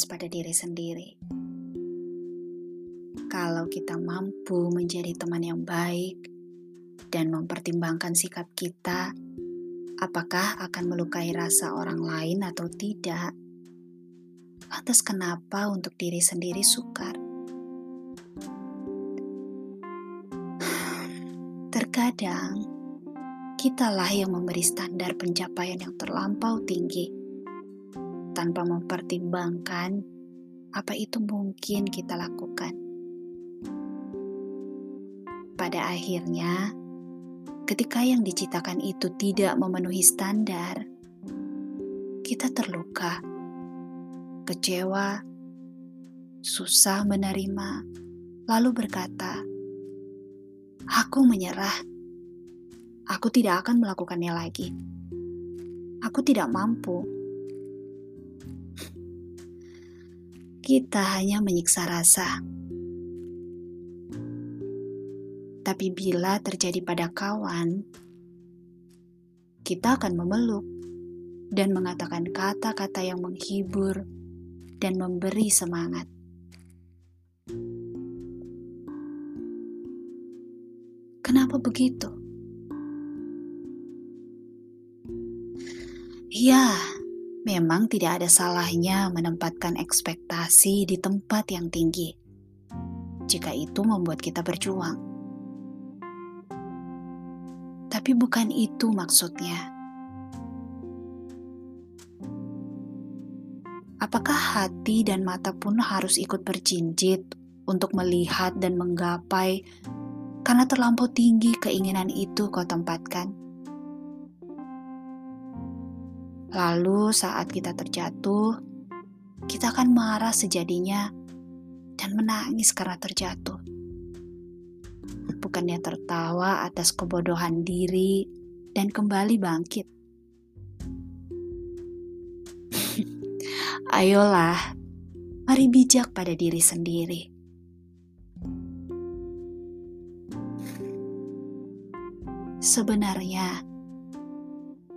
puas pada diri sendiri. Kalau kita mampu menjadi teman yang baik dan mempertimbangkan sikap kita, apakah akan melukai rasa orang lain atau tidak? Lantas, kenapa untuk diri sendiri sukar? Terkadang kitalah yang memberi standar pencapaian yang terlampau tinggi tanpa mempertimbangkan apa itu mungkin kita lakukan. Pada akhirnya, ketika yang diciptakan itu tidak memenuhi standar, kita terluka, kecewa, susah menerima, lalu berkata, "Aku menyerah. Aku tidak akan melakukannya lagi. Aku tidak mampu." Kita hanya menyiksa rasa. Tapi bila terjadi pada kawan, kita akan memeluk dan mengatakan kata-kata yang menghibur dan memberi semangat. Kenapa begitu? Ya, Memang tidak ada salahnya menempatkan ekspektasi di tempat yang tinggi, jika itu membuat kita berjuang. Tapi bukan itu maksudnya. Apakah hati dan mata pun harus ikut berjinjit untuk melihat dan menggapai karena terlampau tinggi keinginan itu kau tempatkan? Lalu, saat kita terjatuh, kita akan marah sejadinya dan menangis karena terjatuh. Bukannya tertawa atas kebodohan diri dan kembali bangkit. Ayolah, mari bijak pada diri sendiri. Sebenarnya,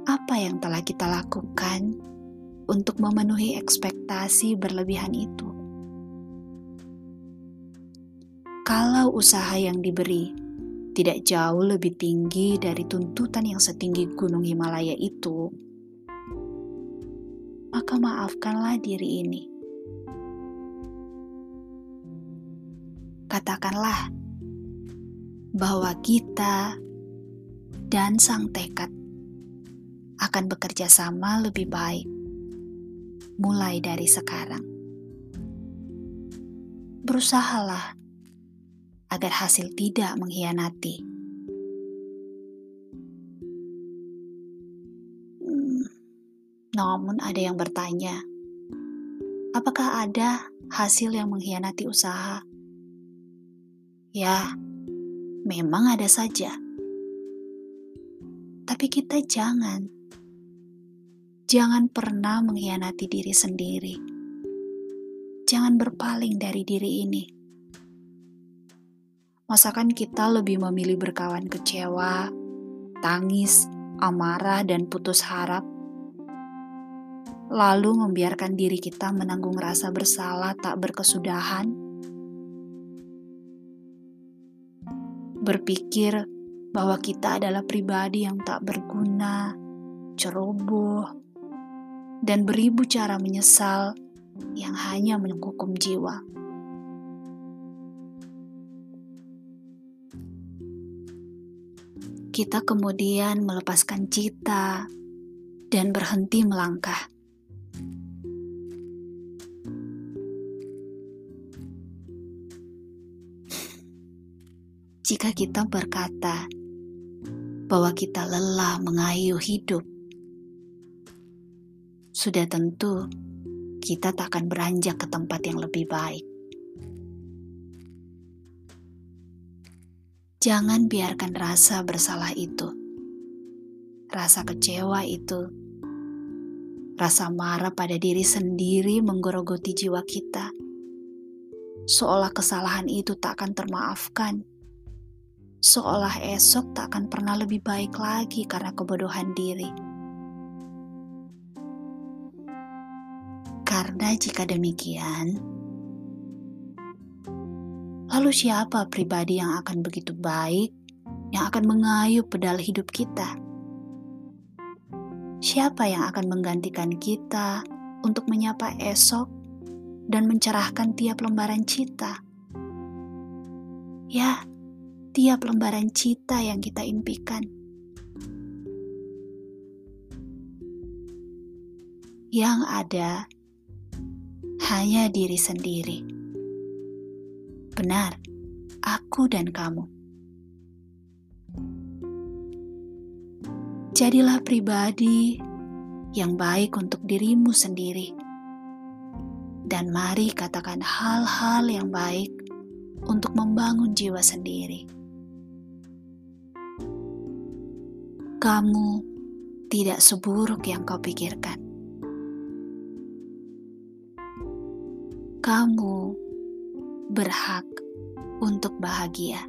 apa yang telah kita lakukan untuk memenuhi ekspektasi berlebihan itu. Kalau usaha yang diberi tidak jauh lebih tinggi dari tuntutan yang setinggi Gunung Himalaya itu, maka maafkanlah diri ini. Katakanlah bahwa kita dan sang tekad akan bekerja sama lebih baik mulai dari sekarang. Berusahalah agar hasil tidak mengkhianati. Hmm, namun ada yang bertanya, apakah ada hasil yang mengkhianati usaha? Ya, memang ada saja. Tapi kita jangan Jangan pernah mengkhianati diri sendiri. Jangan berpaling dari diri ini. Masakan kita lebih memilih berkawan kecewa, tangis, amarah, dan putus harap, lalu membiarkan diri kita menanggung rasa bersalah tak berkesudahan? Berpikir bahwa kita adalah pribadi yang tak berguna, ceroboh, dan beribu cara menyesal yang hanya menghukum jiwa. Kita kemudian melepaskan cita dan berhenti melangkah. Jika kita berkata bahwa kita lelah mengayuh hidup, sudah tentu kita tak akan beranjak ke tempat yang lebih baik. Jangan biarkan rasa bersalah itu, rasa kecewa itu, rasa marah pada diri sendiri menggerogoti jiwa kita, seolah kesalahan itu tak akan termaafkan, seolah esok tak akan pernah lebih baik lagi karena kebodohan diri Karena jika demikian, lalu siapa pribadi yang akan begitu baik, yang akan mengayuh pedal hidup kita? Siapa yang akan menggantikan kita untuk menyapa esok dan mencerahkan tiap lembaran cita? Ya, tiap lembaran cita yang kita impikan. Yang ada hanya diri sendiri. Benar, aku dan kamu. Jadilah pribadi yang baik untuk dirimu sendiri, dan mari katakan hal-hal yang baik untuk membangun jiwa sendiri. Kamu tidak seburuk yang kau pikirkan. Kamu berhak untuk bahagia.